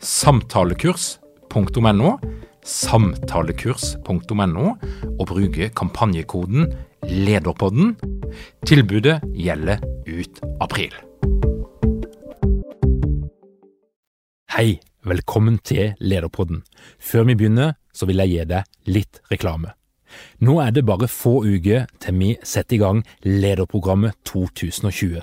samtalekurs.no, samtalekurs.no, og bruke kampanjekoden LEDERPODDEN. Tilbudet gjelder ut april. Hei, velkommen til Lederpodden. Før vi begynner, så vil jeg gi deg litt reklame. Nå er det bare få uker til vi setter i gang Lederprogrammet 2020.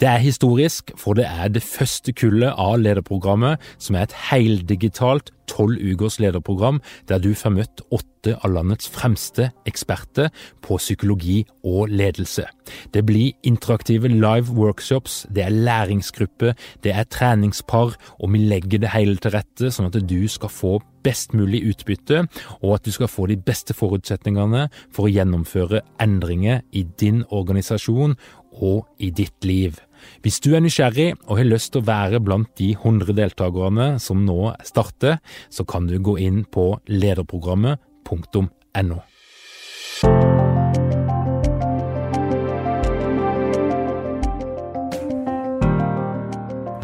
Det er historisk, for det er det første kullet av lederprogrammet som er et heldigitalt tolv ukers lederprogram der du får møtt åtte av landets fremste eksperter på psykologi og ledelse. Det blir interaktive live workshops, det er læringsgruppe, det er treningspar, og vi legger det hele til rette sånn at du skal få best mulig utbytte, og at du skal få de beste forutsetningene for å gjennomføre endringer i din organisasjon og i ditt liv. Hvis du er nysgjerrig og har lyst til å være blant de 100 deltakerne som nå starter, så kan du gå inn på lederprogrammet.no.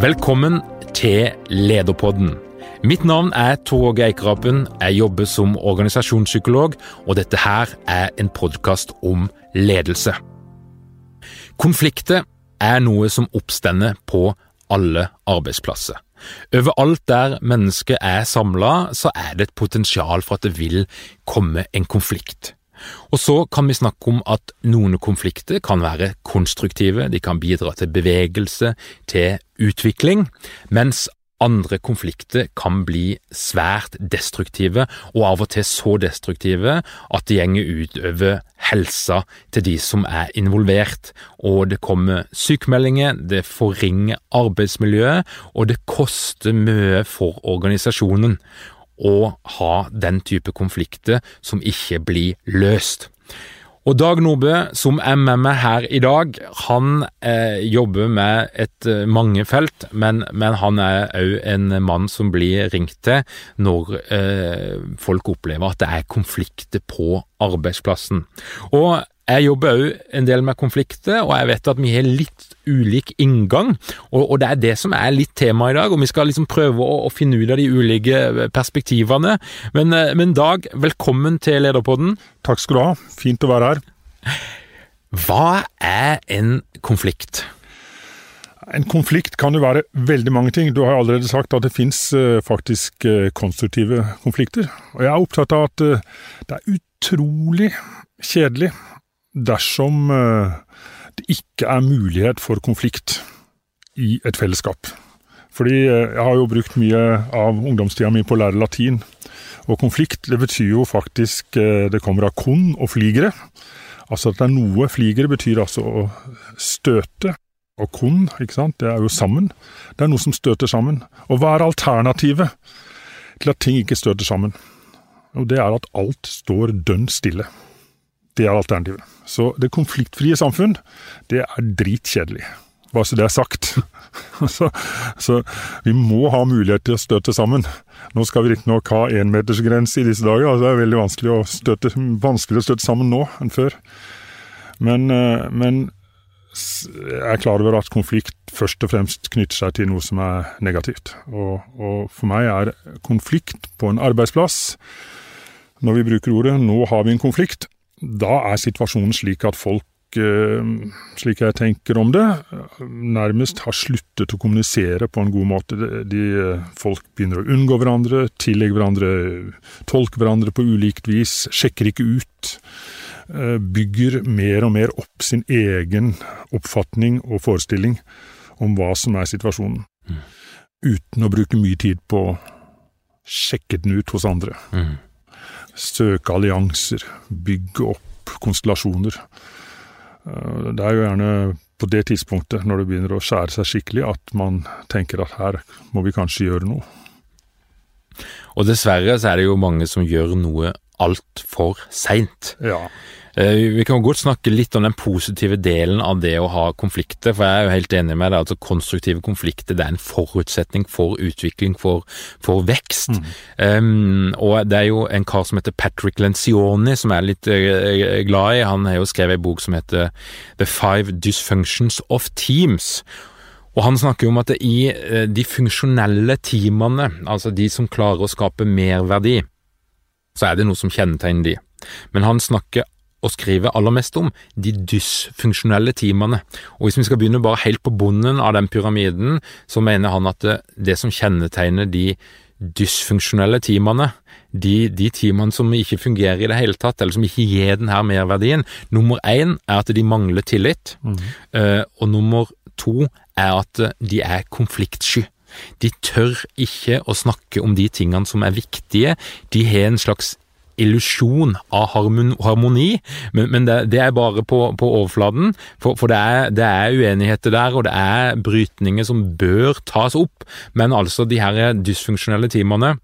Velkommen til Lederpodden. Mitt navn er Tor Åge Eikerapen. Jeg jobber som organisasjonspsykolog, og dette her er en podkast om ledelse. Konflikter er noe som oppstender på alle arbeidsplasser. Overalt der mennesker er samla, så er det et potensial for at det vil komme en konflikt. Og så kan vi snakke om at noen konflikter kan være konstruktive, de kan bidra til bevegelse, til utvikling, mens andre konflikter kan bli svært destruktive, og av og til så destruktive at det gjenger utover helsa til de som er involvert. Og det kommer sykemeldinger, det forringer arbeidsmiljøet, og det koster mye for organisasjonen å ha den type konflikter som ikke blir løst. Og Dag Nordbø, som er med meg her i dag, han eh, jobber med et eh, mange felt, men, men han er òg en mann som blir ringt til når eh, folk opplever at det er konflikter på arbeidsplassen. Og jeg jobber òg en del med konflikter, og jeg vet at vi har litt ulik inngang. Og, og det er det som er litt tema i dag, og vi skal liksom prøve å, å finne ut av de ulike perspektivene. Men, eh, men, Dag, velkommen til Lederpodden. Takk skal du ha. Fint å være her. Hva er en konflikt? En konflikt kan jo være veldig mange ting. Du har allerede sagt at det fins uh, faktisk uh, konstruktive konflikter. Og jeg er opptatt av at uh, det er utrolig kjedelig dersom eh, det ikke er mulighet for konflikt i et fellesskap. Fordi eh, jeg har jo brukt mye av ungdomstida mi på å lære latin. Og konflikt det betyr jo faktisk eh, Det kommer av kon og fligere. Altså at det er noe Fligere betyr altså å støte. Og kon, ikke sant, det er jo sammen. Det er noe som støter sammen. Og hva er alternativet til at ting ikke støter sammen? Og det er at alt står dønn stille. Det er alternativet. Så det konfliktfrie samfunn, det er dritkjedelig. Bare så det er sagt. så, så, vi må ha mulighet til å støte sammen. Nå skal vi riktignok ha énmetersgrense i disse dager. altså Det er veldig vanskelig å, støte, vanskelig å støtte sammen nå enn før. Men, eh, men jeg er klar over at konflikt først og fremst knytter seg til noe som er negativt. Og, og for meg er konflikt på en arbeidsplass, når vi bruker ordet 'nå har vi en konflikt', da er situasjonen slik at folk, eh, slik jeg tenker om det, nærmest har sluttet å kommunisere på en god måte. De, folk begynner å unngå hverandre, tillegge hverandre, tolke hverandre på ulikt vis, sjekker ikke ut eh, bygger mer og mer opp sin egen oppfatning og forestilling om hva som er situasjonen, mm. uten å bruke mye tid på å sjekke den ut hos andre. Mm. Søke allianser, bygge opp konstellasjoner. Eh, det er jo gjerne på det tidspunktet, når det begynner å skjære seg skikkelig, at man tenker at her må vi kanskje gjøre noe. Og dessverre så er det jo mange som gjør noe altfor seint. Ja. Eh, vi kan godt snakke litt om den positive delen av det å ha konflikter, for jeg er jo helt enig med deg. altså Konstruktive konflikter det er en forutsetning for utvikling, for, for vekst. Mm. Um, og det er jo en kar som heter Patrick Lencioni, som jeg er litt uh, glad i. Han har jo skrevet en bok som heter The Five Dysfunctions of Teams. Og han snakker jo om at i uh, de funksjonelle teamene, altså de som klarer å skape merverdi, så er det noe som kjennetegner de. Men han snakker og skrive aller mest om de dysfunksjonelle timene. Og hvis vi skal begynne bare helt på bunnen av den pyramiden, så mener han at det, det som kjennetegner de dysfunksjonelle timene, de, de timene som ikke fungerer i det hele tatt, eller som ikke gir den her merverdien, nummer én er at de mangler tillit, mm. uh, og nummer to er at de er konfliktsky. De tør ikke å snakke om de tingene som er viktige. De har en slags illusjon av harmoni, men, men det, det, er bare på, på overflaten. For, for det, er, det, er, uenigheter der, og det er brytninger som bør tas opp. Men altså, de her dysfunksjonelle teamene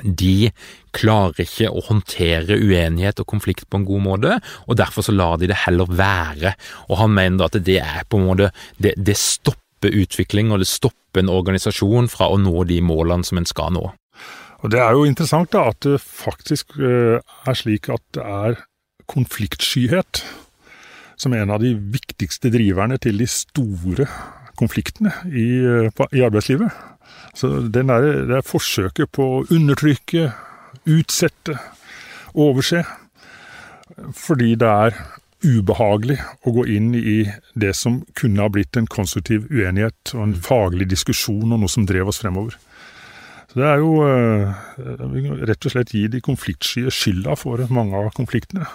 de klarer ikke å håndtere uenighet og konflikt på en god måte, og derfor så lar de det heller være. Og han mener da at det er på en måte Det, det stopper utvikling, og det stopper en organisasjon fra å nå de målene som en skal nå. Og Det er jo interessant da, at det faktisk eh, er slik at det er konfliktskyhet som er en av de viktigste driverne til de store konfliktene i, eh, i arbeidslivet. Så der, det er forsøket på å undertrykke, utsette, overse. Fordi det er ubehagelig å gå inn i det som kunne ha blitt en konstruktiv uenighet og en faglig diskusjon og noe som drev oss fremover. Så det er jo eh, rett og slett gi de konfliktsky skylda for mange av konfliktene.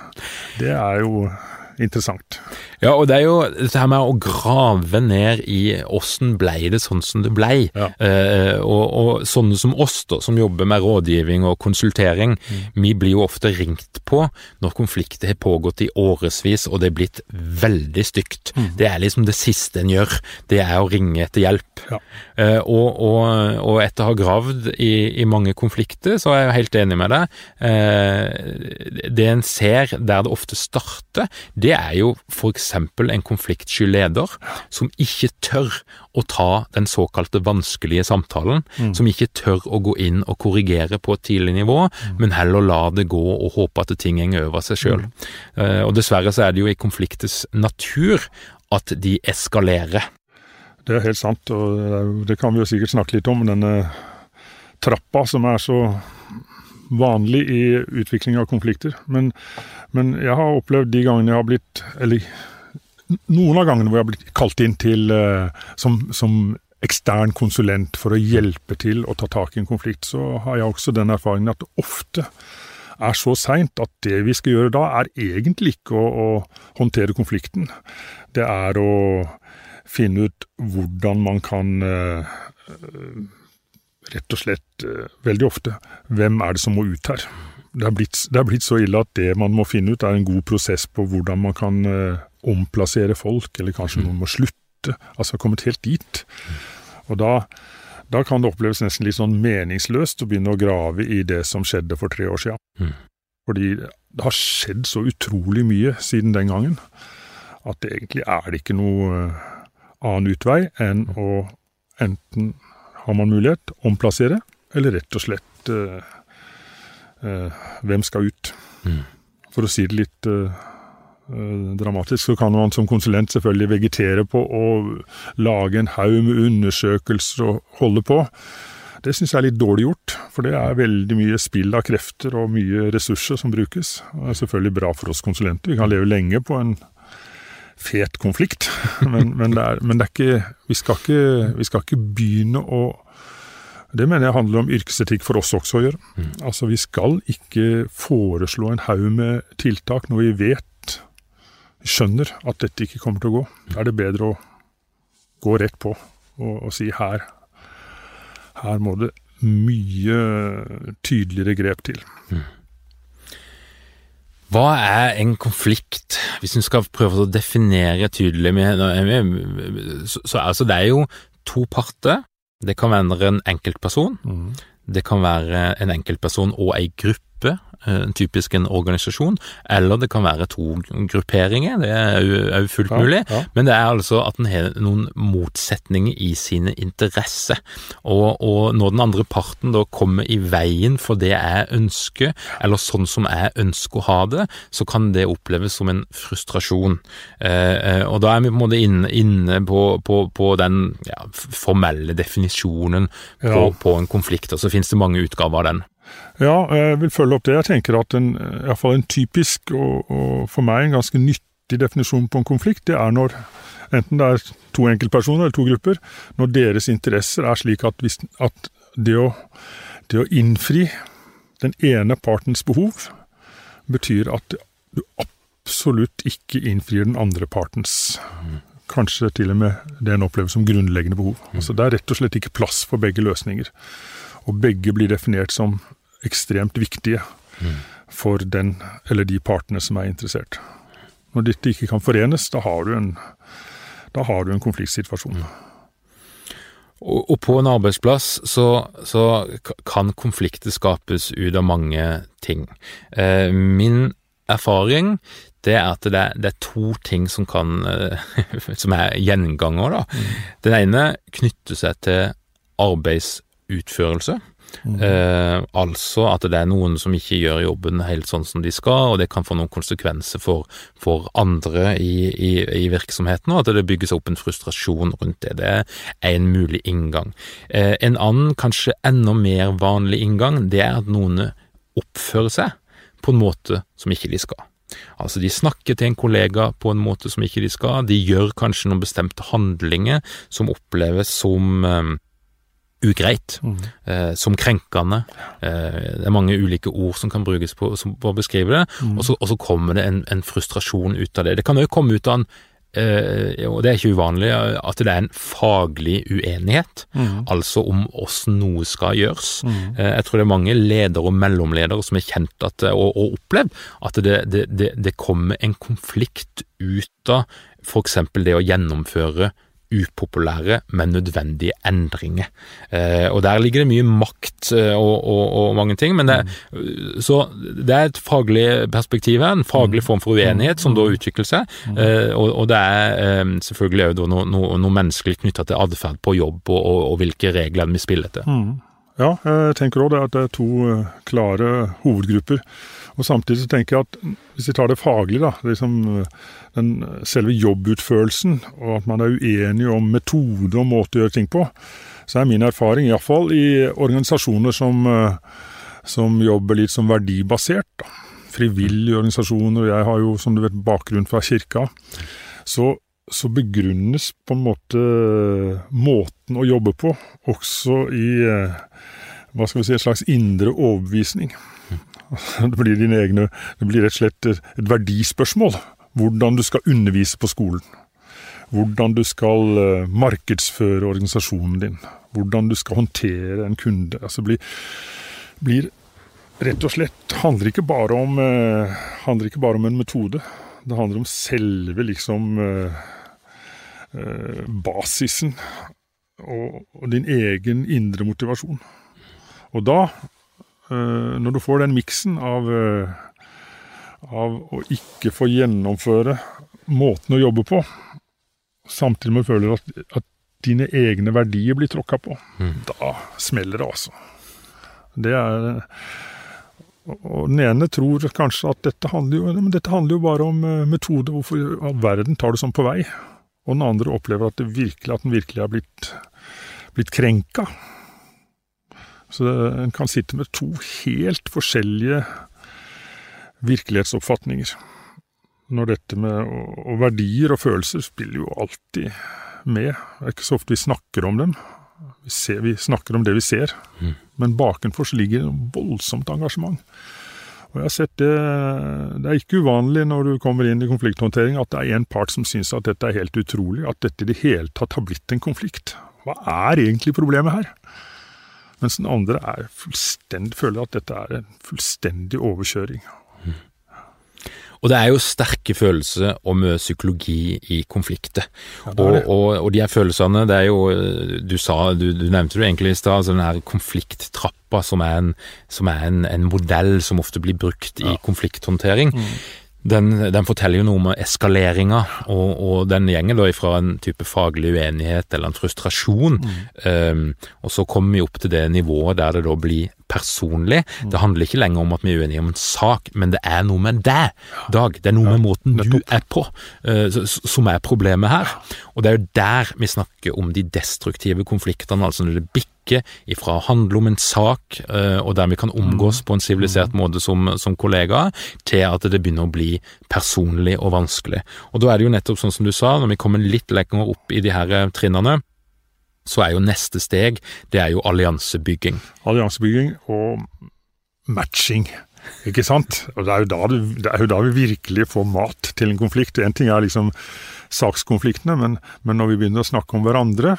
Det er jo interessant. Ja, og det er jo dette her med å grave ned i åssen blei det sånn som det blei. Ja. Eh, og, og, sånne som oss, da, som jobber med rådgivning og konsultering, mm. vi blir jo ofte ringt på når konflikter har pågått i årevis og det er blitt veldig stygt. Mm. Det er liksom det siste en gjør, det er å ringe etter hjelp. Ja. Eh, og, og, og, etter å ha gravd i, i, mange konflikter, så er jeg helt enig med deg. Eh, det en ser der det ofte starter, det er jo for eksempel en konfliktsky leder som ikke tør å ta den såkalte vanskelige samtalen, mm. som ikke tør å gå inn og korrigere på et tidlig nivå, mm. men heller la det gå og håpe at ting henger over seg sjøl. Mm. Uh, og dessverre så er det jo i konfliktets natur at de eskalerer. Det er helt sant, og det kan vi jo sikkert snakke litt om, denne trappa som er så vanlig i utvikling av konflikter. Men, men, jeg har opplevd de gangene jeg har blitt Eller noen av gangene hvor jeg har blitt kalt inn til uh, som, som, ekstern konsulent for å hjelpe til å ta tak i en konflikt, så har jeg også den erfaringen at det ofte er så seint at det vi skal gjøre da, er egentlig ikke å, å håndtere konflikten. Det er å finne ut hvordan man kan uh, rett og slett uh, veldig ofte hvem er det som må ut her. Det er, blitt, det er, blitt, så ille at det man må finne ut, er en god prosess på hvordan man kan eh, omplassere folk, eller kanskje mm. noen må slutte. Altså kommet helt dit. Og da, da, kan det oppleves nesten litt sånn meningsløst å begynne å grave i det som skjedde for tre år siden. Mm. Fordi det har skjedd så utrolig mye siden den gangen at det egentlig er det ikke noe annen utvei enn å enten har man mulighet omplassere, eller rett og slett uh, hvem skal ut? Mm. For å si det litt uh, dramatisk, så kan man som konsulent selvfølgelig vegetere på å lage en haug med undersøkelser og holde på. Det syns jeg er litt dårlig gjort, for det er veldig mye spill av krefter og mye ressurser som brukes. Det er selvfølgelig bra for oss konsulenter, vi kan leve lenge på en fet konflikt. Men, men, det, er, men det er ikke, vi, skal ikke, vi skal ikke begynne å det mener jeg handler om yrkesetikk for oss også å gjøre. Mm. Altså Vi skal ikke foreslå en haug med tiltak når vi vet, vi skjønner at dette ikke kommer til å gå. Da er det bedre å gå rett på og, og si her, her må det mye tydeligere grep til. Hva er en konflikt, hvis en skal prøve å definere tydelig med, så, så altså Det er jo to parter. Det kan være en enkeltperson. Det kan være en enkeltperson og ei gruppe, eh, typisk en organisasjon. Eller det kan være to grupperinger, det er er fullt Ja, mulig. ja. Men det er altså at en har noen motsetninger i sine interesser. Og, og når den andre parten da kommer i veien for det jeg ønsker, eller sånn som jeg ønsker å ha det, så kan det oppleves som en frustrasjon. Eh, eh, og da er vi på en måte inne, inne på, på, på den ja, formelle definisjonen på, på en konflikt, og så finnes det mange utgaver av den. Ja, jeg vil følge opp det. Jeg tenker at en, i hvert fall en typisk, og, og for meg en ganske nyttig definisjon på en konflikt, det er når enten det er to enkeltpersoner eller to grupper, når deres interesser er slik at, hvis, at det, å, det å innfri den ene partens behov betyr at du absolutt ikke innfrir den andre partens Kanskje til og med det en opplever som grunnleggende behov. Altså Det er rett og slett ikke plass for begge løsninger. Og begge blir definert som ekstremt viktige for den eller de partene som er interessert. Når dette ikke kan forenes, da har du en, har du en konfliktsituasjon. Og, og på en arbeidsplass så, så kan konflikter skapes ut av mange ting. Eh, min erfaring det er at det, er- det er to ting som kan eh, som er gjenganger. da. Den ene knytter seg til arbeidsutførelse. Eh, altså at det er noen som ikke gjør jobben helt sånn som de skal, og det kan få noen konsekvenser for, for andre i, i, i virksomheten, og at det bygges opp en frustrasjon rundt det. Det er en mulig inngang. Eh, en annen, kanskje enda mer vanlig inngang, det er at noen oppfører seg på en måte som ikke de skal. Altså, de snakker til en kollega på en måte som ikke de skal, de gjør kanskje noen bestemte handlinger som oppleves som eh, ugreit, eh, som krenkende. Eh, det er mange ulike ord som kan brukes på, som, på å beskrive det, og, så, og så kommer det en, en frustrasjon ut av det. Det kan jo komme ut av en eh, og det er ikke uvanlig, at det er en faglig uenighet, altså om åssen noe skal gjøres. Eh, Jeg tror det er mange ledere og mellomledere som har kjent at, og, og opplevd at det, det, det, det kommer en konflikt ut av f.eks. det å gjennomføre upopulære, men nødvendige endringer. Eh, og der ligger det mye makt eh, og, og, og mange ting, men det, så det er et faglig perspektiv her, en faglig form for uenighet som da utvikler seg, eh, og, og det er eh, selvfølgelig også noe, noe, noe menneskelig knyttet til atferd på jobb og, hvilke regler vi spiller etter. Ja, jeg tenker òg det at det er to eh, klare hovedgrupper. Og Samtidig så tenker jeg at hvis vi tar det faglig, da, liksom eh, den selve jobbutførelsen, og at man er uenig om metode og måte å gjøre ting på, så er min erfaring, iallfall i organisasjoner som, eh, som jobber litt som verdibasert, da, frivillige organisasjoner, og jeg har jo som du vet bakgrunn fra kirka, så, så begrunnes på en måte måten å jobbe på også i eh, hva skal vi si, en slags indre overbevisning. Det blir, dine egne, det blir rett og slett et, verdispørsmål. Hvordan du skal undervise på skolen. Hvordan du skal eh, markedsføre organisasjonen din. Hvordan du skal håndtere en kunde. Altså blir, blir rett og slett handler ikke bare om eh, handler ikke bare om en metode. Det handler om selve liksom eh, basisen og, din egen indre motivasjon. Og da, når du får den miksen av, eh, av å ikke få gjennomføre måten å jobbe på, samtidig med å føle at, at dine egne verdier blir tråkka på, da smeller det altså. Det er og den ene tror kanskje at dette handler jo, men dette handler jo bare om eh, metode, hvorfor i all verden tar det sånn på vei? Og den andre opplever at, det virkelig, at den virkelig er blitt, blitt krenka. Så en kan sitte med to helt forskjellige virkelighetsoppfatninger. Når dette med og, verdier og følelser spiller jo alltid med. Det er ikke så ofte vi snakker om dem, Vi, ser, vi snakker om det vi ser, Mm. men bakenfor så ligger det voldsomt engasjement. Og jeg har sett det, det er ikke uvanlig når du kommer inn i konflikthåndtering at det er en part som syns at dette er helt utrolig, at dette i det hele tatt har blitt en konflikt. Hva er egentlig problemet her? Mens den andre er fullstendig, føler at dette er en fullstendig overkjøring. Og det er jo sterke følelser og mye psykologi i konflikter. Ja, og, og, og de her følelsene, det er jo Du sa, du, du nevnte det egentlig i stad, altså den her konflikttrappa som er, en, som er en, en modell som ofte blir brukt i Ja. konflikthåndtering. Mm. Den, den forteller jo noe om eskaleringa, og, og den gjenger da ifra en type faglig uenighet eller en frustrasjon, um, og så kommer vi opp til det nivået der det da blir personlig. Det handler ikke lenger om at vi er uenige om en sak, men det er noe med deg, Dag. Det er noe med måten du er på, uh, som er problemet her. Og det er jo der vi snakker om de destruktive konfliktene, altså når det bikker ifra å handle om en sak, uh, og der vi kan omgås på en sivilisert måte som, som kollegaer, til at det begynner å bli personlig og vanskelig. Og da er det jo nettopp sånn som du sa, når vi kommer litt lenger opp i de her eh, trinnene, så er jo neste steg, det er jo alliansebygging. Alliansebygging og matching. Ikke sant? Og det er, du, det er jo da vi virkelig får mat til en konflikt. En ting er liksom sakskonfliktene, men, men når vi begynner å snakke om hverandre,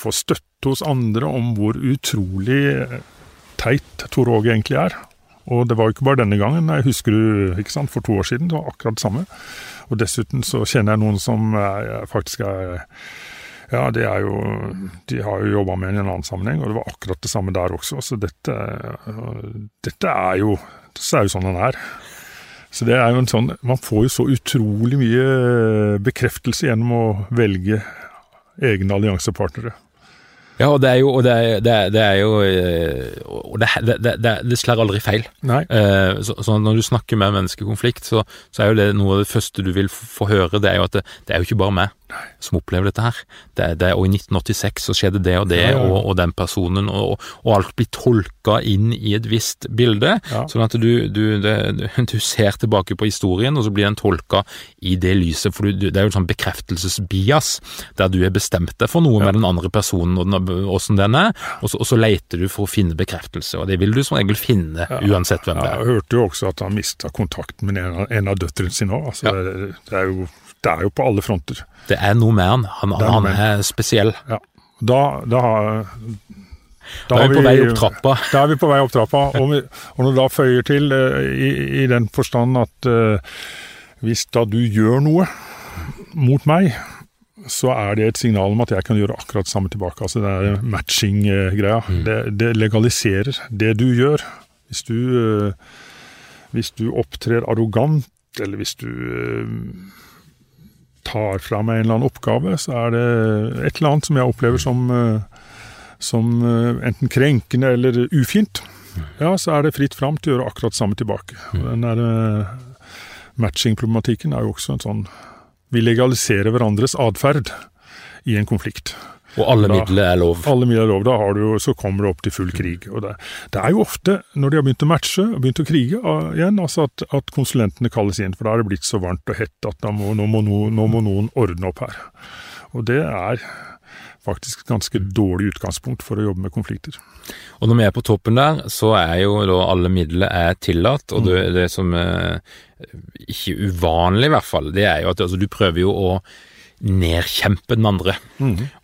få støtte hos andre om hvor utrolig teit Tor Åge egentlig er. Og det var jo ikke bare denne gangen. Jeg husker du, ikke sant, For to år siden det var akkurat det samme. Og dessuten så kjenner jeg noen som er, faktisk er ja, er jo De har jo jobba med den i en annen sammenheng, og det var akkurat det samme der også. Så dette, dette er jo Så er jo sånn den er. Så det er jo en sånn Man får jo så utrolig mye bekreftelse gjennom å velge egne alliansepartnere. Ja, og det er jo, og det er, det er, det er jo eh, Og det, det, det, det, det slår aldri feil. Nei. Eh, Så, så når du snakker med menneskekonflikt, så, så er jo det noe av det første du vil få høre, det er jo at det, er jo ikke bare meg som opplever dette her. Det, det, og i 1986 så skjedde det og det, Ja, ja, ja. Og, og den personen, og, og alt blir tolka inn i et visst bilde. Sånn at du, du, du ser tilbake på historien, og så blir den tolka i det lyset. For du, det er jo en sånn bekreftelsesbias, der du har bestemt deg for noe med den andre personen og den, åssen den er, og så, og så leter du for å finne bekreftelse. Og det vil du som regel finne, uansett hvem det er. jeg hørte jo også at han mista kontakten med en en av døtrene sine òg. Altså, Ja. det, det, er jo, det er jo på alle fronter. Det er noe med han. Han, er han er spesiell. Ja. Da, da, har- Da er vi på vei opp trappa. Da er vi på vei opp trappa. Og, vi, og når du da føyer til, eh, i, i den forstand at uh, hvis da du gjør noe mot meg, så er det et signal om at jeg kan gjøre akkurat det samme tilbake. Altså det er matching-greia. Det, det legaliserer det du gjør. Hvis du, eh, hvis du opptrer arrogant, eller hvis du eh, tar fra meg en eller annen oppgave, så er det et eller annet som jeg opplever som, eh, som enten krenkende eller ufint. Ja, så er det fritt fram til å gjøre akkurat samme tilbake. Og Den der matching-problematikken er jo også en sånn Vi legaliserer hverandres atferd i en konflikt. Og alle Da- midler er lov. Alle midler er lov, da har du, jo- så kommer du opp til full krig. Og det, det er jo ofte, når de har begynt å matche og begynt å krige ah, igjen, altså at, at konsulentene kalles inn, for da er det blitt så varmt og hett at må, nå, må no, nå må noen ordne opp her. Og det er faktisk ganske dårlig utgangspunkt for å jobbe med konflikter. Og når vi er på toppen der, så er jo da alle midler er tillatt, og det, det som er ikke uvanlig i hvert fall, det er jo at altså, du prøver jo å nedkjempe den andre.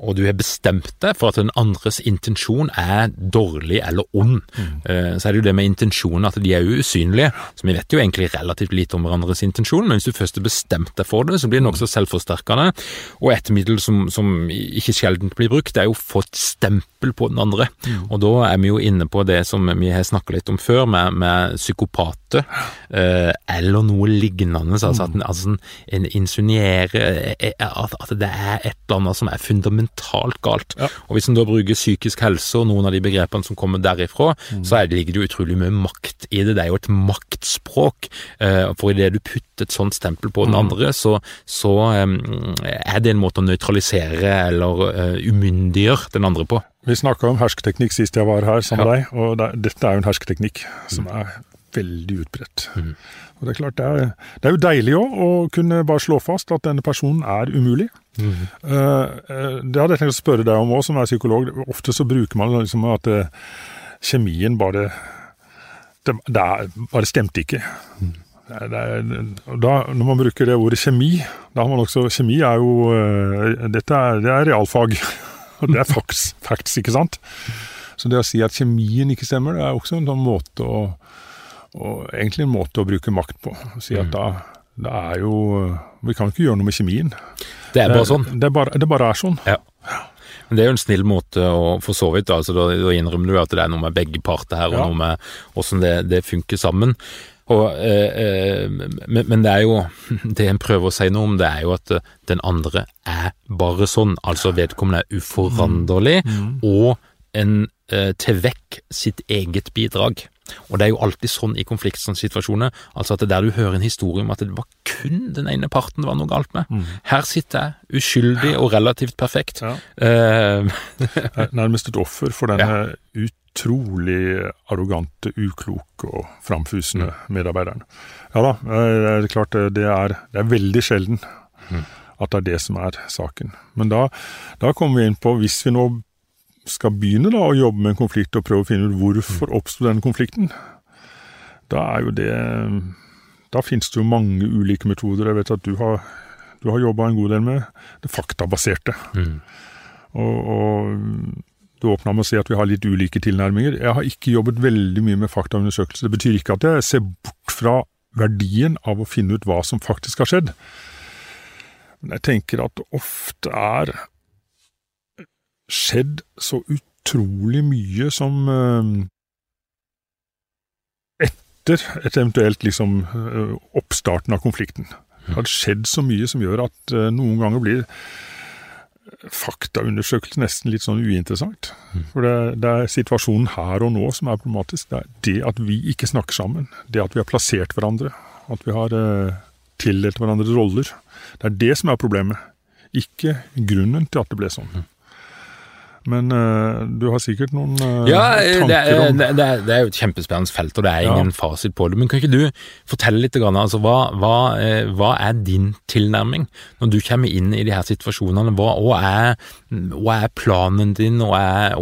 Og du har bestemt deg for at den andres intensjon er dårlig eller ond. Eh, Så er det jo det med intensjonen at de er jo usynlige, så vi vet jo egentlig relativt lite om hverandres intensjon, men hvis du først har bestemt deg for det, så blir det nokså selvforsterkende. Og et middel som, som ikke sjelden blir brukt, det er jo å få et stempel på den andre. Og da er vi jo inne på det som vi har snakka litt om før, med, med psykopater, eh, eller noe lignende. Altså at en, altså en, en insinuerer eh, at, at det er et eller annet som er fundamentalt galt. Ja. Og hvis en da bruker psykisk helse og noen av de begrepene som kommer derifra, så er det, ligger det jo utrolig mye makt i det. Det er jo et maktspråk. eh, For idet du putter et sånt stempel på den andre, så, så eh, er det en måte å nøytralisere eller eh, umyndiggjøre den andre på. Vi snakka om hersketeknikk sist jeg var her sammen Ja. med deg, og det, dette er jo en hersketeknikk som er veldig utbredt. Og Det er klart, det er, det er jo deilig òg å kunne bare slå fast at denne personen er umulig. Mm. Uh, det hadde jeg tenkt å spørre deg om òg, som er psykolog. Ofte så bruker man liksom at uh, kjemien bare det, det er, bare stemte ikke. Mm. Det er, da, når man bruker det ordet kjemi, da har man også Kjemi er jo uh, Dette er, det er realfag. Og det er facts, facts, ikke sant? Så det å si at kjemien ikke stemmer, det er også en sånn måte å og egentlig en måte å bruke makt på. Å si at mm. da, det er jo Vi kan ikke gjøre noe med kjemien. Det er bare sånn? Det, bare, det bare, er sånn. Ja. Men det er jo en snill måte å for så vidt, altså, da, da innrømmer du at det er noe med begge parter her, og ja. noe med åssen det, det, funker sammen. Og, eh, eh, men, men, det er jo Det en prøver å si noe om, det er jo at den andre er bare sånn. Altså vedkommende er uforanderlig, mm. Mm. og en eh, til vekk sitt eget bidrag. Og det er jo alltid sånn i konfliktsituasjoner, altså at det der du hører en historie om at det var kun den ene parten det var noe galt med. Mm. Her sitter jeg, uskyldig og relativt perfekt. Ja. Uh, Nærmest et offer for denne ja. utrolig arrogante, ukloke og framfusende mm. medarbeideren. Ja da, eh, det er klart det er, det er veldig sjelden mm. at det er det som er saken. Men da, da kommer vi inn på, hvis vi nå skal begynne da, å jobbe med en konflikt og prøve å finne ut hvorfor oppsto den konflikten, da er jo det Da finnes det jo mange ulike metoder. Jeg vet at du har, du har jobba en god del med det faktabaserte. Mm. Og, og, du åpna med å si at vi har litt ulike tilnærminger. Jeg har ikke jobbet veldig mye med faktaundersøkelser. Det betyr ikke at jeg ser bort fra verdien av å finne ut hva som faktisk har skjedd. Men jeg tenker at det ofte er skjedd så utrolig mye som eh, Etter et eventuelt liksom eh, oppstarten av konflikten. Det har skjedd så mye som gjør at eh, noen ganger blir faktaundersøkelse nesten litt sånn uinteressant. For det, det, er situasjonen her og nå som er problematisk. Det er det at vi ikke snakker sammen. Det at vi har plassert hverandre. At vi har eh, tildelt hverandre roller. Det er det som er problemet. Ikke grunnen til at det ble sånn. Men uh, du har sikkert noen uh, ja, tanker det er, om det er, det er, jo et kjempespennende felt, og det er ingen ja. fasit på det. Men kan ikke du fortelle litt, altså, hva, hva, uh, hva, er din tilnærming når du kommer inn i de her situasjonene? Hva, hva, er, er, planen din, og er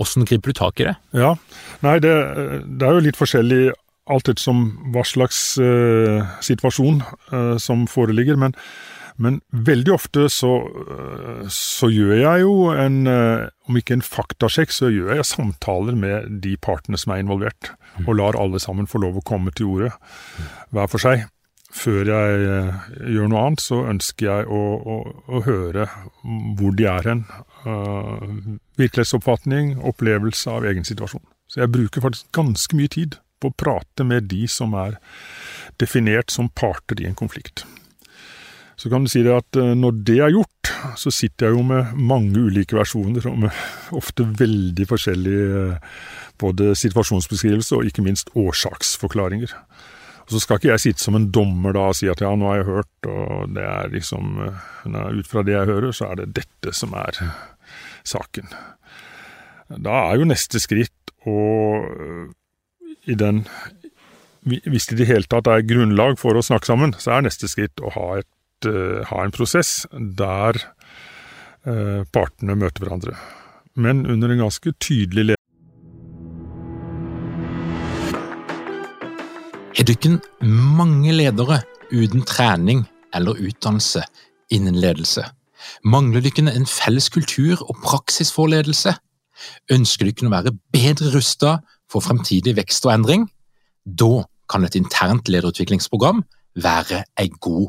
Åssen griper du tak i det? Ja, nei, det, det er jo litt forskjellig alt etter hva slags situasjon som foreligger. men men veldig ofte så, øh, så, gjør jeg jo en, øh, om ikke en faktasjekk, så gjør jeg samtaler med de partene som er involvert. Og lar alle sammen få lov å komme til orde hver for seg. Før jeg øh, gjør noe annet, så ønsker jeg å, å, å høre hvor de er hen. virkelighetsoppfatning, opplevelse av egen situasjon. Så jeg bruker faktisk ganske mye tid på å prate med de som er definert som parter i en konflikt. Så kan du si det at eh, når det er gjort, så sitter jeg jo med mange ulike versjoner, og med ofte veldig forskjellige eh, både situasjonsbeskrivelse og ikke minst årsaksforklaringer. Og Så skal ikke jeg sitte som en dommer da og si at ja, nå har jeg hørt, og det er liksom eh, Ut fra det jeg hører, så er det dette som er saken. Da er jo neste skritt å i den Hvis det i det hele tatt er grunnlag for å snakke sammen, så er neste skritt å ha et ha en prosess der uh, partene møter hverandre. Men under en ganske tydelig ledelse. Har dere mange ledere uten trening eller utdannelse innen ledelse? Mangler dere en felles kultur og praksis for ledelse? Ønsker dere å være bedre rusta for fremtidig vekst og endring? Da kan et internt lederutviklingsprogram være en god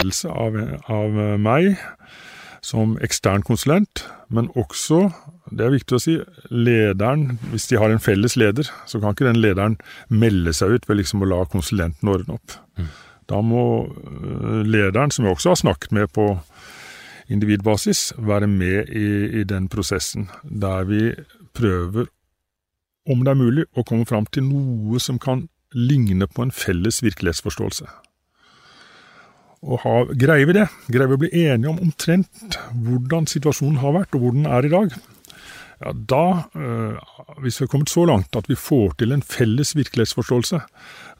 Av, av meg som ekstern konsulent, men også, det er viktig å si, lederen Hvis de har en felles leder, så kan ikke den lederen melde seg ut ved liksom å la konsulenten ordne opp. Mm. Da må øh, lederen, som jeg også har snakket med på individbasis, være med i, i den prosessen, der vi prøver, om det er mulig, å komme fram til noe som kan ligne på en felles virkelighetsforståelse. Og ha, greier vi det, greier vi å bli enige om omtrent hvordan situasjonen har vært, og hvor den er i dag, ja, da, øh, hvis vi har kommet så langt at vi får til en felles virkelighetsforståelse,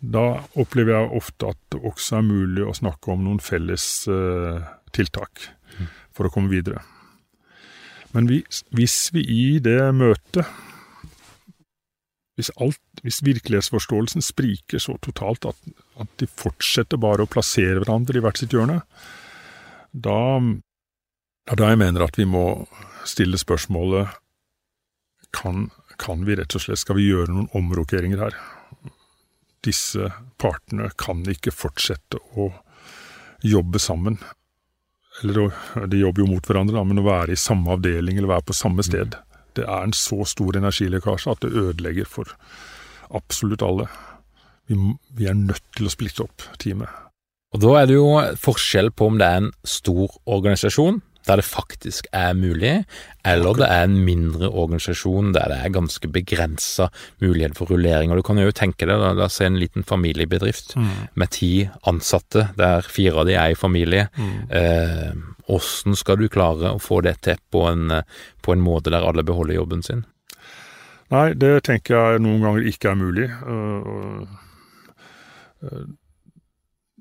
da opplever jeg ofte at det også er mulig å snakke om noen felles øh, tiltak for å komme videre. Men hvis, hvis vi i det møtet hvis, alt, hvis virkelighetsforståelsen spriker så totalt at, at, de fortsetter bare å plassere hverandre i hvert sitt hjørne, da er da jeg mener at vi må stille spørsmålet kan, kan vi rett og slett, skal vi gjøre noen omrokeringer her? Disse partene kan ikke fortsette å jobbe sammen. Eller de jobber jo mot hverandre, da, men å være i samme avdeling eller være på samme sted. Det er en så stor energilekkasje at det ødelegger for absolutt alle. Vi, vi er nødt til å splitte opp teamet. Og Da er det jo forskjell på om det er en stor organisasjon, der det faktisk er mulig, eller det er en mindre organisasjon der det er ganske begrensa mulighet for rullering. Og Du kan jo tenke deg, la oss si en liten familiebedrift mm. med ti ansatte, der fire av de er i familie. Mm. Eh, hvordan skal du klare å få det til på en, på en måte der alle beholder jobben sin? Nei, det tenker jeg noen ganger ikke er mulig.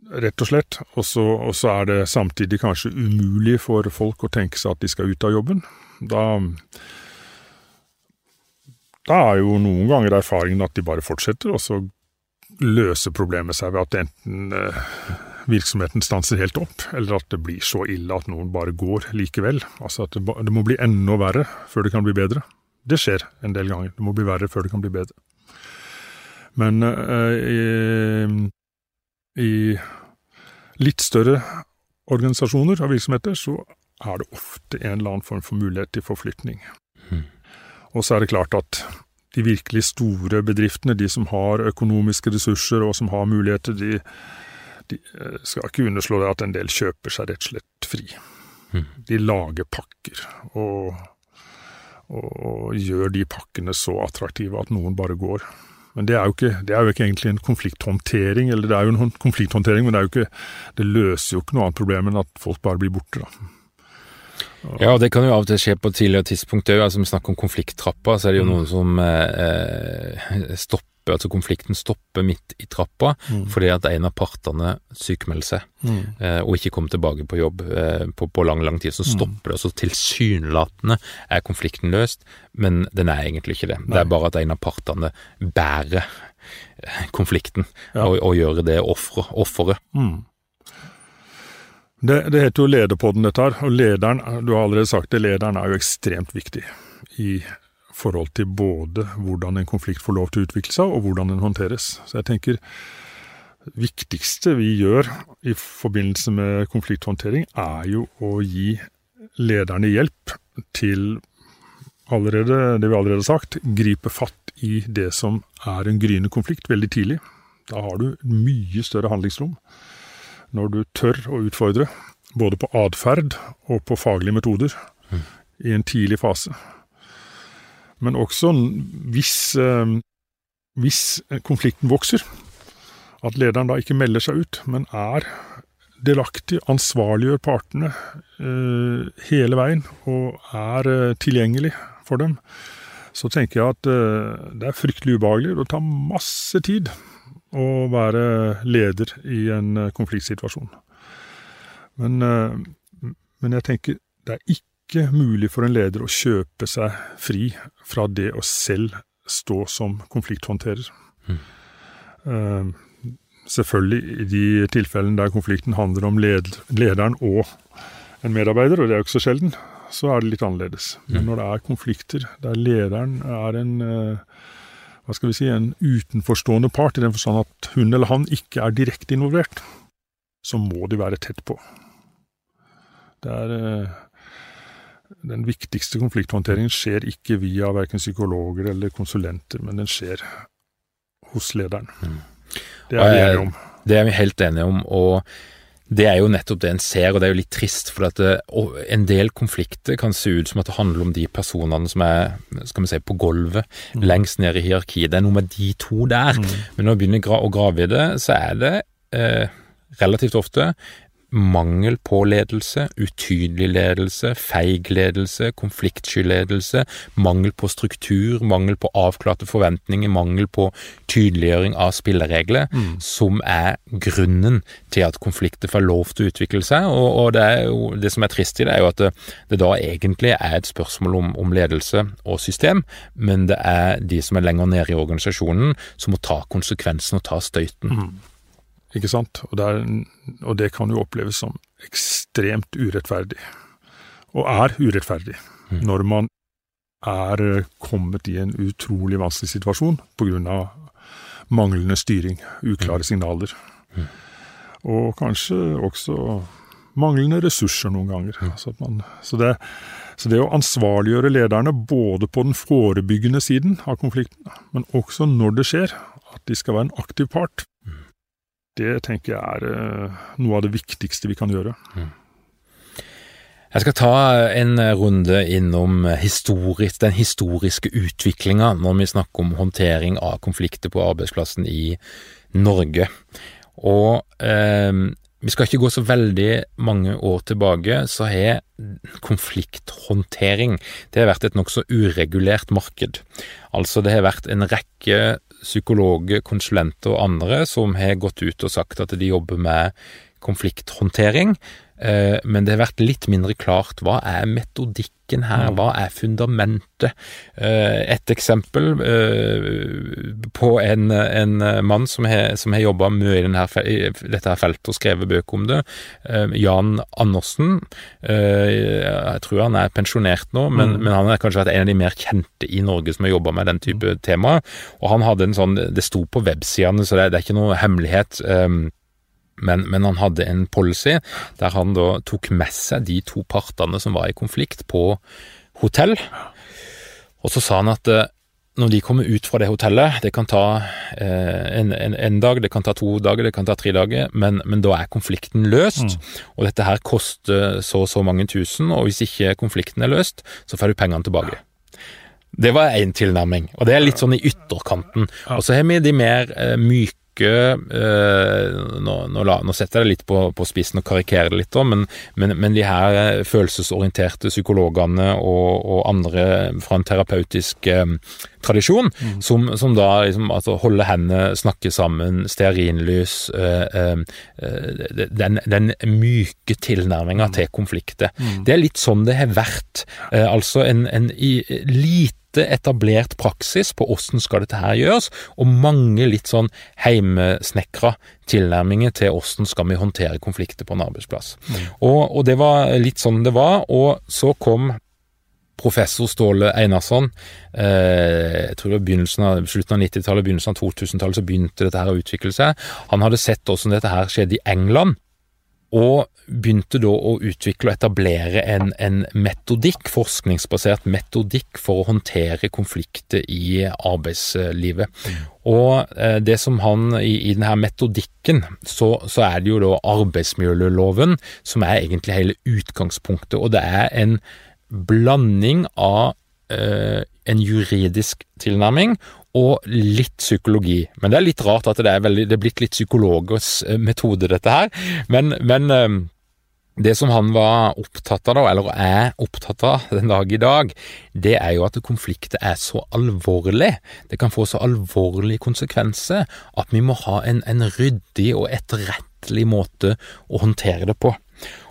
Rett og slett. Og så er det samtidig kanskje umulig for folk å tenke seg at de skal ut av jobben. Da, da er jo noen ganger erfaringen at de bare fortsetter, og så løser problemet seg ved at enten virksomheten stanser helt opp, eller at det blir så ille at noen bare går likevel. Altså at det, må bli enda verre før det kan bli bedre. Det skjer en del ganger. Det må bli verre før det kan bli bedre. Men eh, i, i, litt større organisasjoner og virksomheter så er det ofte en eller annen form for mulighet til forflytning. Mm. Og så er det klart at de virkelig store bedriftene, de som har økonomiske ressurser og som har muligheter, de, de eh, skal ikke underslå det at en del kjøper seg rett og slett fri. Mm. De lager pakker, og, og, gjør de pakkene så attraktive at noen bare går. Men det er, ikke, det er jo ikke egentlig en konflikthåndtering, eller det er jo en konflikthåndtering, men det, ikke, det løser jo ikke noe annet problem enn at folk bare blir borte, da. Ja, og det kan jo av og til skje på et tidligere tidspunkt òg. Altså, vi snakker om konflikttrappa, så er det jo mm. noen som eh, eh stopper stopper, altså konflikten stopper midt i trappa mm. fordi at en av partene sykemelder seg mm. eh, og ikke kommer tilbake på jobb eh, på, på, lang, lang tid. Så mm. stopper det. Så tilsynelatende er konflikten løst, men den er egentlig ikke det. Nei. Det er bare at en av partene bærer eh, konflikten ja. og, og, gjør det offeret. Mm. Det, det, heter jo lederpodden, dette her. Og lederen, du har allerede sagt det, lederen er jo ekstremt viktig i forhold til både hvordan en konflikt får lov til å utvikle seg, og hvordan den håndteres. Så jeg tenker det viktigste vi gjør i forbindelse med konflikthåndtering, er jo å gi lederne hjelp til allerede, det vi allerede har sagt, gripe fatt i det som er en gryende konflikt veldig tidlig. Da har du mye større handlingsrom når du tør å utfordre, både på atferd og på faglige metoder, mm. i en tidlig fase. Men også hvis, eh, hvis konflikten vokser, at lederen da ikke melder seg ut, men er delaktig, ansvarliggjør partene eh, hele veien og er eh, tilgjengelig for dem, så tenker jeg at det er fryktelig ubehagelig. Det tar masse tid å være leder i en konfliktsituasjon. Men, men jeg tenker det er ikke ikke mulig for en leder å kjøpe seg fri fra det å selv stå som konflikthåndterer. Mm. Uh, selvfølgelig i de tilfellene der konflikten handler om led lederen og en medarbeider, og det er jo ikke så sjelden, så er det litt annerledes. Men mm. når det er konflikter der lederen er en uh, hva skal vi si, en utenforstående part, i den forstand at hun eller han ikke er direkte involvert, så må de være tett på. Det er uh, den viktigste konflikthåndteringen skjer ikke via verken psykologer eller konsulenter, men den skjer hos lederen. Mm. Det er vi enige om. Det er vi helt enige om. og det er jo nettopp det en ser, og det er jo litt trist. For det, en del konflikter kan se ut som at det handler om de personene som er skal vi si, på gulvet, mm. lengst ned i hierarkiet. Det er noe med de to der. Mm. Men når vi begynner å grave i det, så er det eh, relativt ofte mangel på ledelse, utydelig ledelse, feig ledelse, konfliktsky ledelse, mangel på struktur, mangel på avklarte forventninger, mangel på tydeliggjøring av spilleregler, mm. som er grunnen til at konflikter får lov til å utvikle seg. Og, og det, jo, det, som er trist i det, er jo at det, det da egentlig er et spørsmål om, om, ledelse og system, men det er de som er lenger nede i organisasjonen, som må ta konsekvensen og ta støyten. Mm. Ikke sant? Og det, er, og det, kan jo oppleves som ekstremt urettferdig. Og er urettferdig. Mm. Når man er eh, kommet i en utrolig vanskelig situasjon pga. manglende styring, uklare mm. signaler. Mm. Og kanskje også manglende ressurser noen ganger. Mm. Så, man, så, det, så, det, å ansvarliggjøre lederne både på den forebyggende siden av konflikten, men også når det skjer, at de skal være en aktiv part, det tenker jeg er eh, noe av det viktigste vi kan gjøre. Mm. Jeg skal ta en runde innom historisk, den historiske utviklinga når vi snakker om håndtering av konflikter på arbeidsplassen i Norge. Og eh, vi skal ikke gå så veldig mange år tilbake, så har konflikthåndtering det har vært et nokså uregulert marked. Altså det har vært en rekke psykologer, konsulenter og andre som har gått ut og sagt at de jobber med konflikthåndtering, men det har vært litt mindre klart hva er metodikken her, mm. hva er fundamentet? Eh, et eksempel eh, på en, en mann som har, som har jobba mye i, denne, dette feltet og skrevet bøker om det, Jan Andersen. Jeg tror han er pensjonert nå, men, mm. men han har kanskje vært en av de mer kjente i Norge som har jobba med den type mm. tema. Og han hadde en sånn Det sto på websidene, så det, det er ikke noe hemmelighet. Men, men, han hadde en policy der han da tok med seg de to partene som var i konflikt, på hotell. Og så sa han at eh, når de kommer ut fra det hotellet, det kan ta eh, en, en, en, dag, det kan ta to dager, det kan ta tre dager, men, men da er konflikten løst. Mm. Og dette her koster så og så mange tusen, og hvis ikke konflikten er løst, så får du pengene tilbake. Det var én tilnærming, og det er litt sånn i ytterkanten. Og så har vi de mer eh, myke eh, nå, nå, nå, setter jeg det litt på, på spissen og karikerer det litt, men, men, men, de her eh, følelsesorienterte psykologene og, og andre fra en terapeutisk eh, tradisjon, mm. som, som, da liksom, altså, holde hendene, snakke sammen, stearinlys eh, eh, eh, den, den, myke tilnærminga mm. til konflikter. Mm. Det er litt sånn det har vært. altså en, en i, lite lite etablert praksis på åssen skal dette her gjøres, og mange litt sånn heimesnekra tilnærminger til åssen skal vi håndtere konflikter på en arbeidsplass. Mm. Og, og, det var litt sånn det var, og så kom professor Ståle Einarsson. Eh, jeg tror det var begynnelsen av, slutten av 90-tallet, begynnelsen av 2000-tallet så begynte dette her å utvikle seg. Han hadde sett hvordan dette her skjedde i England og begynte da å utvikle og etablere en, en, metodikk, forskningsbasert metodikk for å håndtere konflikter i arbeidslivet. Mm. Og eh, det som han i, i denne metodikken, så, så, er det jo da arbeidsmiljøloven som er egentlig hele utgangspunktet, og det er en blanding av eh, en juridisk tilnærming og litt psykologi. Men det er litt rart at det er, veldig, det er blitt litt psykologers eh, metode, dette her. Men, men eh, det som han var opptatt av, eller er opptatt av den dag i dag, det er jo at konflikter er så alvorlig, det kan få så alvorlige konsekvenser, at vi må ha en, en ryddig og etterrettelig måte å håndtere det på.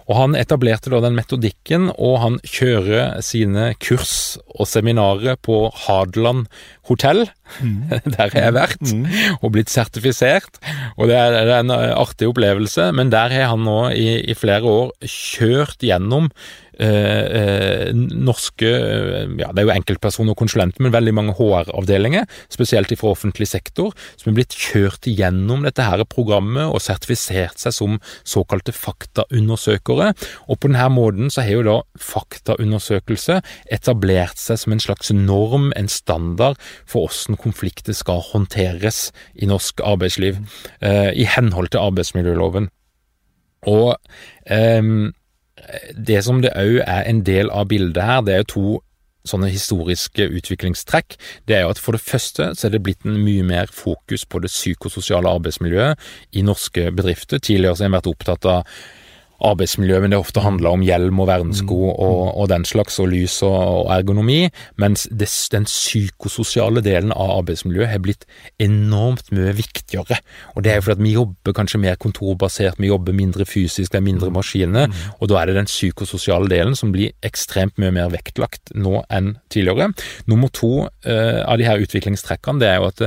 Og Han etablerte da den metodikken, og han kjører sine kurs og seminarer på Hadeland hotell. Mm. Der har vært, mm. og blitt sertifisert, og det er, det er, en artig opplevelse. Men der har han nå i, i flere år kjørt gjennom Eh, eh, norske eh, ja, Det er jo enkeltpersoner og konsulenter, men veldig mange HR-avdelinger, spesielt fra offentlig sektor, som er blitt kjørt gjennom dette her programmet og sertifisert seg som såkalte faktaundersøkere. Og på denne måten så har jo da faktaundersøkelse etablert seg som en slags norm, en standard, for hvordan konflikter skal håndteres i norsk arbeidsliv, eh, i henhold til arbeidsmiljøloven. Og eh, det som det òg er en del av bildet her, det er jo to sånne historiske utviklingstrekk. Det er jo at for det første så er det blitt en mye mer fokus på det psykososiale arbeidsmiljøet i norske bedrifter. Tidligere så har en vært opptatt av arbeidsmiljø, men det ofte handler om hjelm og vernesko mm. og, og, den slags, og lys og, og ergonomi. Mens det, den psykososiale delen av arbeidsmiljøet har blitt enormt mye viktigere. Og det er jo fordi at vi jobber kanskje mer kontorbasert, vi jobber mindre fysisk, det er mindre mm. maskiner, mm. og da er det den psykososiale delen som blir ekstremt mye mer vektlagt nå enn tidligere. Nummer to eh, av de her utviklingstrekkene, det er jo at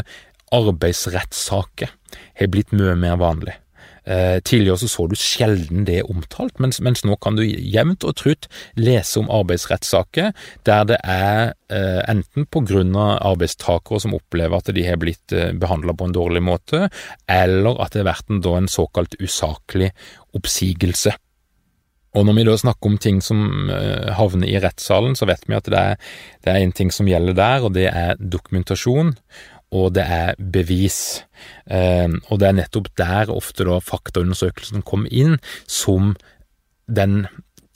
arbeidsrettssaker har blitt mye mer vanlig. Eh, tidligere så, så du sjelden det omtalt, mens, mens nå kan du jevnt og trutt lese om arbeidsrettssaker der det er eh, enten på grunn av arbeidstakere som opplever at de har blitt eh, behandla på en dårlig måte, eller at det har vært en, da, en såkalt usaklig oppsigelse. Og når vi da snakker om ting som uh, havner i rettssalen, så vet vi at det er, en ting som gjelder der, og det er dokumentasjon og det er bevis. Eh, og det er nettopp der ofte da faktaundersøkelsen kom inn som den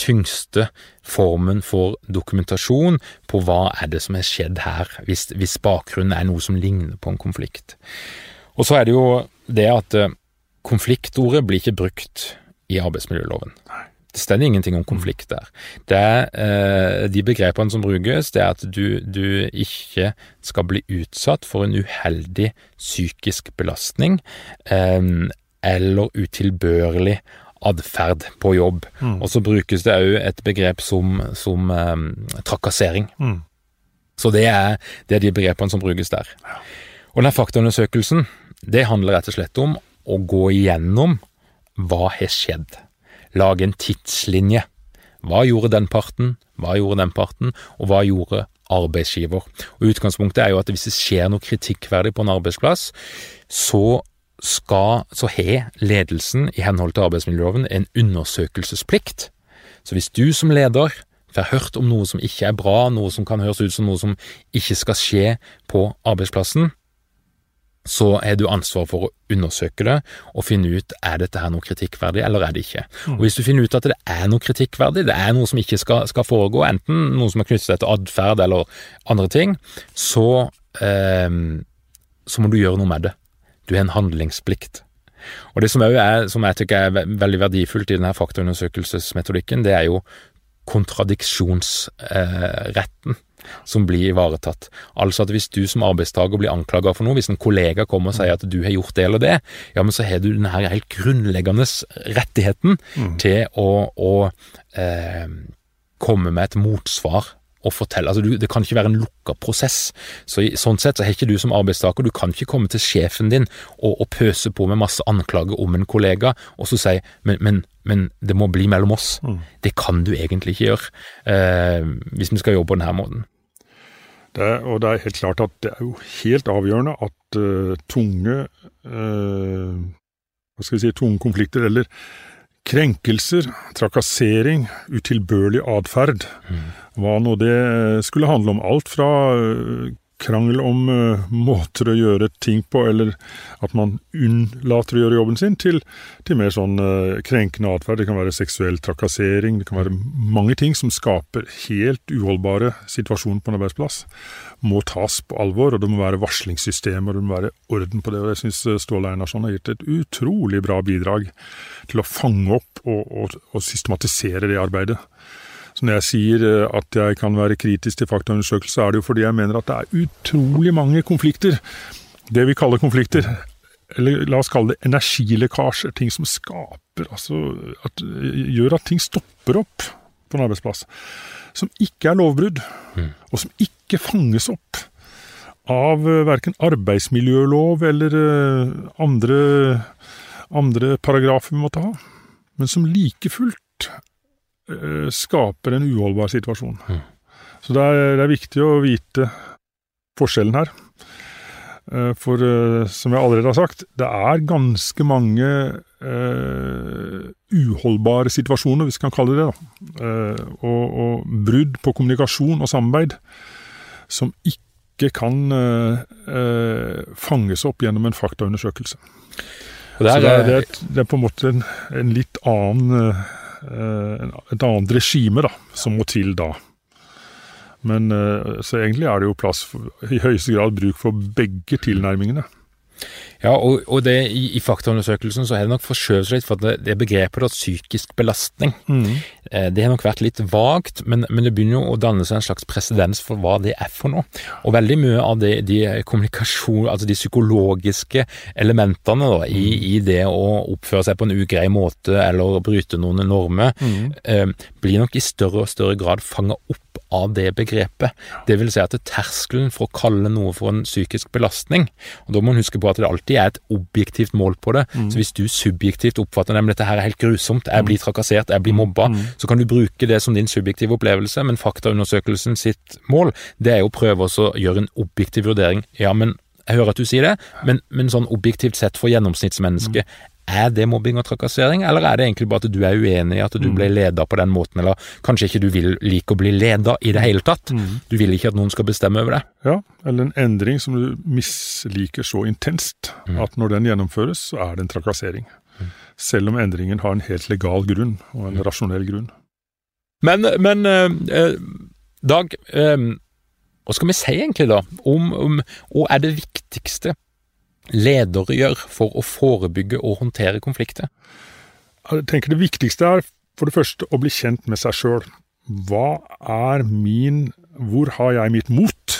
tyngste formen for dokumentasjon på hva er det som har skjedd her, hvis, hvis bakgrunnen er noe som ligner på en konflikt. Og så er det jo det at eh, konfliktordet blir ikke brukt i arbeidsmiljøloven. Nei. Det står ingenting om konflikt der. Det eh, de begrepene som brukes, det er at du, du, ikke skal bli utsatt for en uheldig psykisk belastning eh, eller utilbørlig atferd på jobb. Mm. Og så brukes det òg et begrep som, som eh, trakassering. Mm. Så det er, det er, de begrepene som brukes der. Og den faktaundersøkelsen, det handler rett og slett om å gå igjennom hva har skjedd lage en tidslinje. Hva gjorde den parten, hva gjorde den parten, og hva gjorde arbeidsgiver? Og Utgangspunktet er jo at hvis det skjer noe kritikkverdig på en arbeidsplass, så skal, så har ledelsen i henhold til arbeidsmiljøloven en undersøkelsesplikt. Så hvis du som leder får hørt om noe som ikke er bra, noe som kan høres ut som noe som ikke skal skje på arbeidsplassen, så er du ansvar for å undersøke det og finne ut er dette her noe kritikkverdig eller er det ikke. Mm. Og Hvis du finner ut at det er noe kritikkverdig, det er noe som ikke skal, skal foregå, enten noe som er knyttet seg til atferd eller andre ting, så, eh, så må du gjøre noe med det. Du har en handlingsplikt. Og Det som, er, som jeg tykker er veldig verdifullt i denne faktaundersøkelsesmetodikken, det er jo kontradiksjonsretten. Eh, som blir ivaretatt. Altså at hvis du som arbeidstaker blir anklaga for noe, hvis en kollega kommer og sier at du har gjort det eller det, ja, men så har du denne helt grunnleggende rettigheten mm. til å, å eh, komme med et motsvar og fortelle. Altså, du, det kan ikke være en lukka prosess. Så i, Sånn sett så har ikke du som arbeidstaker, du kan ikke komme til sjefen din og, og pøse på med masse anklager om en kollega, og så si men, men, men det må bli mellom oss. Mm. Det kan du egentlig ikke gjøre, eh, hvis vi skal jobbe på denne måten. Det, og det er helt klart at det er jo helt avgjørende at uh, tunge uh, hva skal vi si, tunge konflikter, eller krenkelser, trakassering, utilbørlig atferd, mm. hva nå det skulle handle om. Alt fra uh, krangel om uh, måter å gjøre ting på, eller at man unnlater å gjøre jobben sin, til, til mer sånn uh, krenkende atferd. Det kan være seksuell trakassering, det kan være mange ting som skaper helt uholdbare situasjoner på en arbeidsplass. Må tas på alvor, og det må være varslingssystemer, det må være orden på det. og Jeg syns eh, Ståle Einarsson har gitt et utrolig bra bidrag til å fange opp og, og, og systematisere det arbeidet. Så når jeg sier eh, at jeg kan være kritisk til faktaundersøkelser, er det jo fordi jeg mener at det er utrolig mange konflikter. Det vi kaller konflikter. Eller la oss kalle det energilekkasjer. Ting som skaper Altså at, gjør at ting stopper opp på en arbeidsplass. Som ikke er lovbrudd, mm. og som ikke fanges opp av verken arbeidsmiljølov eller andre, andre paragrafer vi måtte ha, men som like fullt skaper en uholdbar situasjon. Mm. Så det er, det er viktig å vite forskjellen her. Eh, for eh, som jeg allerede har sagt, det er ganske mange uh, uholdbare situasjoner, hvis vi kan kalle det det. Uh, og, og, brudd på kommunikasjon og samarbeid som ikke kan uh, fanges opp gjennom en faktaundersøkelse. Det er, Så det er, det, er, det er, på en måte en, en litt annen et annet regime da, som må til da. Men eh, Så egentlig er det jo plass i høyeste grad bruk for begge tilnærmingene. Ja, og, og det, i, i, faktaundersøkelsen så har det nok forskjøvet seg litt, for det, det begrepet da, psykisk belastning, mm. eh, det har nok vært litt vagt, men, men, det begynner jo å danne seg en slags presedens for hva det er for noe. Og veldig mye av det, de kommunikasjon, altså de psykologiske elementene da, i, mm. i, det å oppføre seg på en ugrei måte eller bryte noen normer, mm. eh, blir nok i større og større grad fanga opp av det begrepet. Det vil si at terskelen for å kalle noe for en psykisk belastning, og da må man huske på at det alltid er et objektivt mål på det. Mm. Så hvis du subjektivt oppfatter at dette her er helt grusomt, jeg blir mm. trakassert, jeg blir mobba, mm. så kan du bruke det som din subjektive opplevelse, men faktaundersøkelsen sitt mål, det er jo å prøve å gjøre en objektiv vurdering. Ja, men jeg hører at du sier det, men, men sånn objektivt sett for gjennomsnittsmennesket, er det mobbing og trakassering, eller er det egentlig bare at du er uenig i at du mm. ble leda på den måten, eller kanskje ikke du vil like å bli leda i det hele tatt? Mm. Du vil ikke at noen skal bestemme over deg? Ja, eller en endring som du misliker så intenst mm. at når den gjennomføres, så er det en trakassering. Mm. Selv om endringen har en helt legal grunn, og en mm. rasjonell grunn. Men, men eh, Dag, eh, hva skal vi si egentlig da om, om hva er det viktigste ledere gjør for å forebygge og håndtere konflikter? Jeg tenker Det viktigste er for det første å bli kjent med seg sjøl. Hva er min Hvor har jeg mitt mot?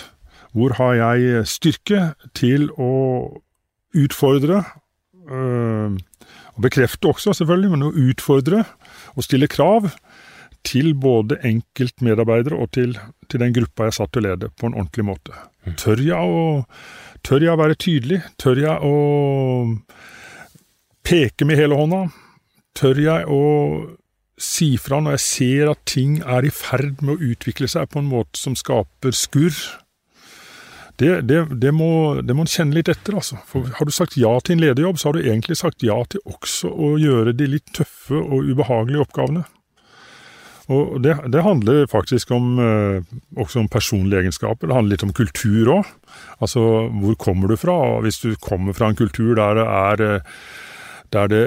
Hvor har jeg styrke til å utfordre øh, og bekrefte også, selvfølgelig, men å utfordre og stille krav til både enkeltmedarbeidere og til, til den gruppa jeg satt til å lede, på en ordentlig måte. Mm. Tør jeg å Tør jeg å være tydelig? Tør jeg å peke med hele hånda? Tør jeg å si fra når jeg ser at ting er i ferd med å utvikle seg på en måte som skaper skurr? Det, det, det, må, det må en kjenne litt etter, altså. For har du sagt ja til en lederjobb, så har du egentlig sagt ja til også å gjøre de litt tøffe og ubehagelige oppgavene. Og det, det handler faktisk om, eh, også om personlige egenskaper. Det handler litt om kultur òg. Altså, hvor kommer du fra? Og hvis du kommer fra en kultur der det er eh, der det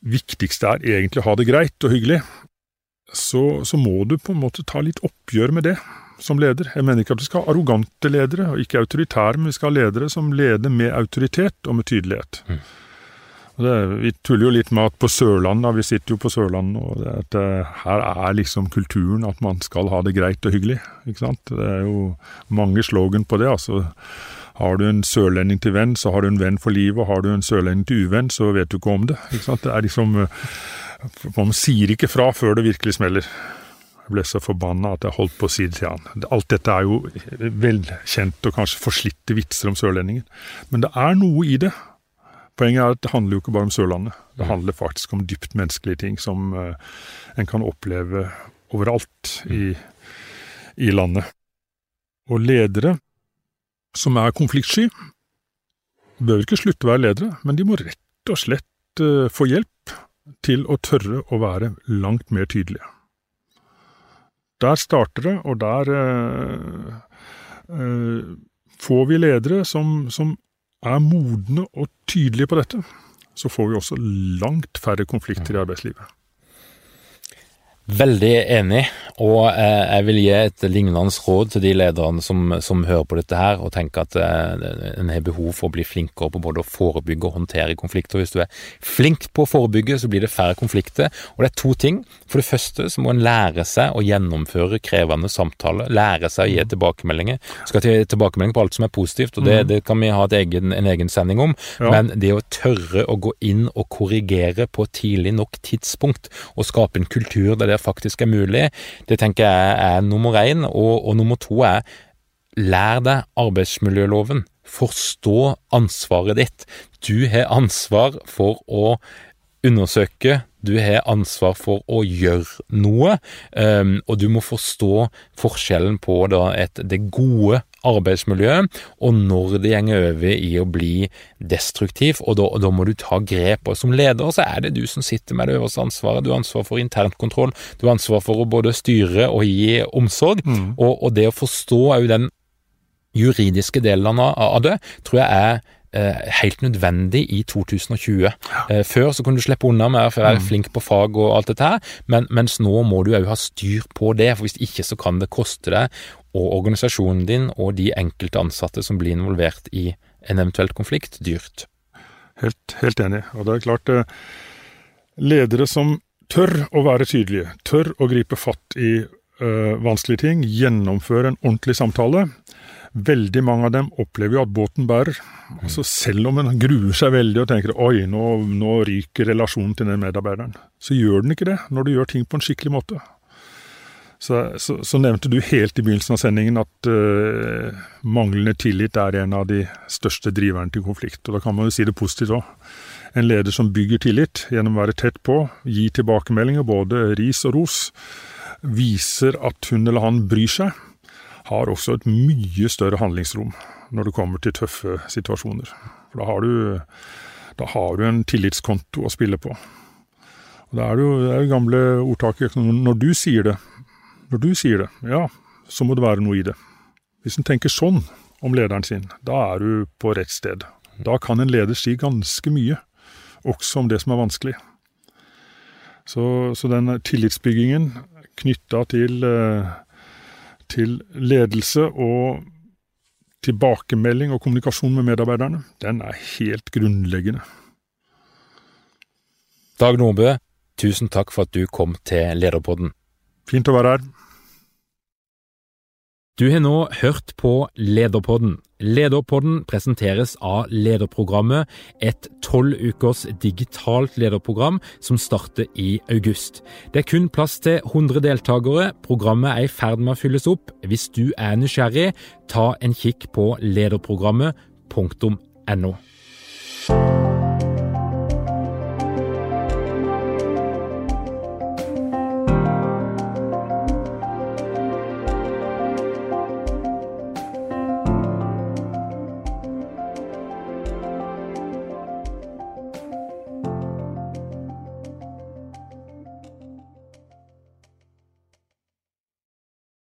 viktigste er egentlig å ha det greit og hyggelig, så, så, må du på en måte ta litt oppgjør med det som leder. Jeg mener ikke at vi skal ha arrogante ledere, og ikke autoritære, men vi skal ha ledere som leder med autoritet og med tydelighet. Mm. Det, vi tuller jo litt med at på Sørlandet, vi sitter jo på Sørlandet, og det, uh, her er liksom kulturen at man skal ha det greit og hyggelig. ikke sant? Det er jo mange slogan på det. altså. Har du en sørlending til venn, så har du en venn for livet, har du en sørlending til uvenn, så vet du ikke om det. ikke sant? Det er liksom, uh, Man sier ikke fra før det virkelig smeller. Jeg ble så forbanna at jeg holdt på å si det til han. Alt dette er jo velkjente og kanskje forslitte vitser om sørlendinger, men det er noe i det. Poenget er at det handler jo ikke bare om Sørlandet. Det handler faktisk om dypt menneskelige ting som uh, en kan oppleve overalt i, i landet. Og ledere som er konfliktsky, bør ikke slutte å være ledere, men de må rett og slett uh, få hjelp til å tørre å være langt mer tydelige. Der starter det, og der uh, får vi ledere som, som er modne og tydelige på dette, så får vi også langt færre konflikter i arbeidslivet. Veldig enig, og eh, jeg vil gi et lignende råd til de lederne som, som hører på dette her, og tenker at eh, en har behov for å bli flinkere på både å forebygge og håndtere konflikter. Hvis du er flink på å forebygge, så blir det færre konflikter. Og det er to ting. For det første så må en lære seg å gjennomføre krevende samtaler. Lære seg å gi tilbakemeldinger. Skal til tilbakemelding på alt som er positivt, og det, mm. det kan vi ha egen, en egen sending om. Ja. Men det å tørre å gå inn og korrigere på tidlig nok tidspunkt, og skape en kultur der det faktisk er mulig, det tenker jeg er nummer én. Og, og nummer to er lær deg arbeidsmiljøloven. Forstå ansvaret ditt. Du har ansvar for å undersøke, du har ansvar for å gjøre noe, um, og du må forstå forskjellen på et, det gode arbeidsmiljøet og når det gjenger over i å bli destruktiv, og da, og da, må du ta grep. Og som leder så er det du som sitter med det øverste ansvaret. Du har ansvar for internkontroll, du har ansvar for å både styre og gi omsorg, mm. og, og, det å forstå òg den juridiske delen av det, tror jeg er helt nødvendig i 2020. Eh, før så kunne du slippe unna med å være mm. flink på fag og alt dette her, men, mens nå må du òg ha styr på det, for hvis ikke så kan det koste deg og organisasjonen din og de enkelte ansatte som blir involvert i en eventuelt konflikt, dyrt. Helt, helt enig. Og det er klart, eh, ledere som tør å være tydelige, tør å gripe fatt i øh, vanskelige ting, gjennomføre en ordentlig samtale, Veldig mange av dem opplever jo at båten bærer. Altså Selv om en gruer seg veldig og tenker oi, nå, nå ryker relasjonen til den medarbeideren, så gjør den ikke det når du gjør ting på en skikkelig måte. Så, så, så nevnte du helt i begynnelsen av sendingen at uh, manglende tillit er en av de største driverne til konflikt. Og da kan man jo si det positivt òg. En leder som bygger tillit gjennom å være tett på, gi tilbakemeldinger, både ris og ros, viser at hun eller han bryr seg har også et mye større handlingsrom når det kommer til tøffe situasjoner. For da har du, da har du en tillitskonto å spille på. Og Da er det jo det er gamle ordtaket når du sier det, når du sier det, ja, så må det være noe i det. Hvis en tenker sånn om lederen sin, da er du på rett sted. Da kan en leder si ganske mye, også om det som er vanskelig. Så, så den tillitsbyggingen knytta til eh, til ledelse og tilbakemelding og kommunikasjon med medarbeiderne, den er helt grunnleggende. Dag Nordbø, tusen takk for at du kom til Lederpodden. Fint å være her. Du har nå hørt på Lederpodden. Lederpodden presenteres av Lederprogrammet, et tolv ukers digitalt lederprogram som starter i august. Det er kun plass til 100 deltakere. Programmet er i ferd med å fylles opp. Hvis du er nysgjerrig, ta en kikk på lederprogrammet.no.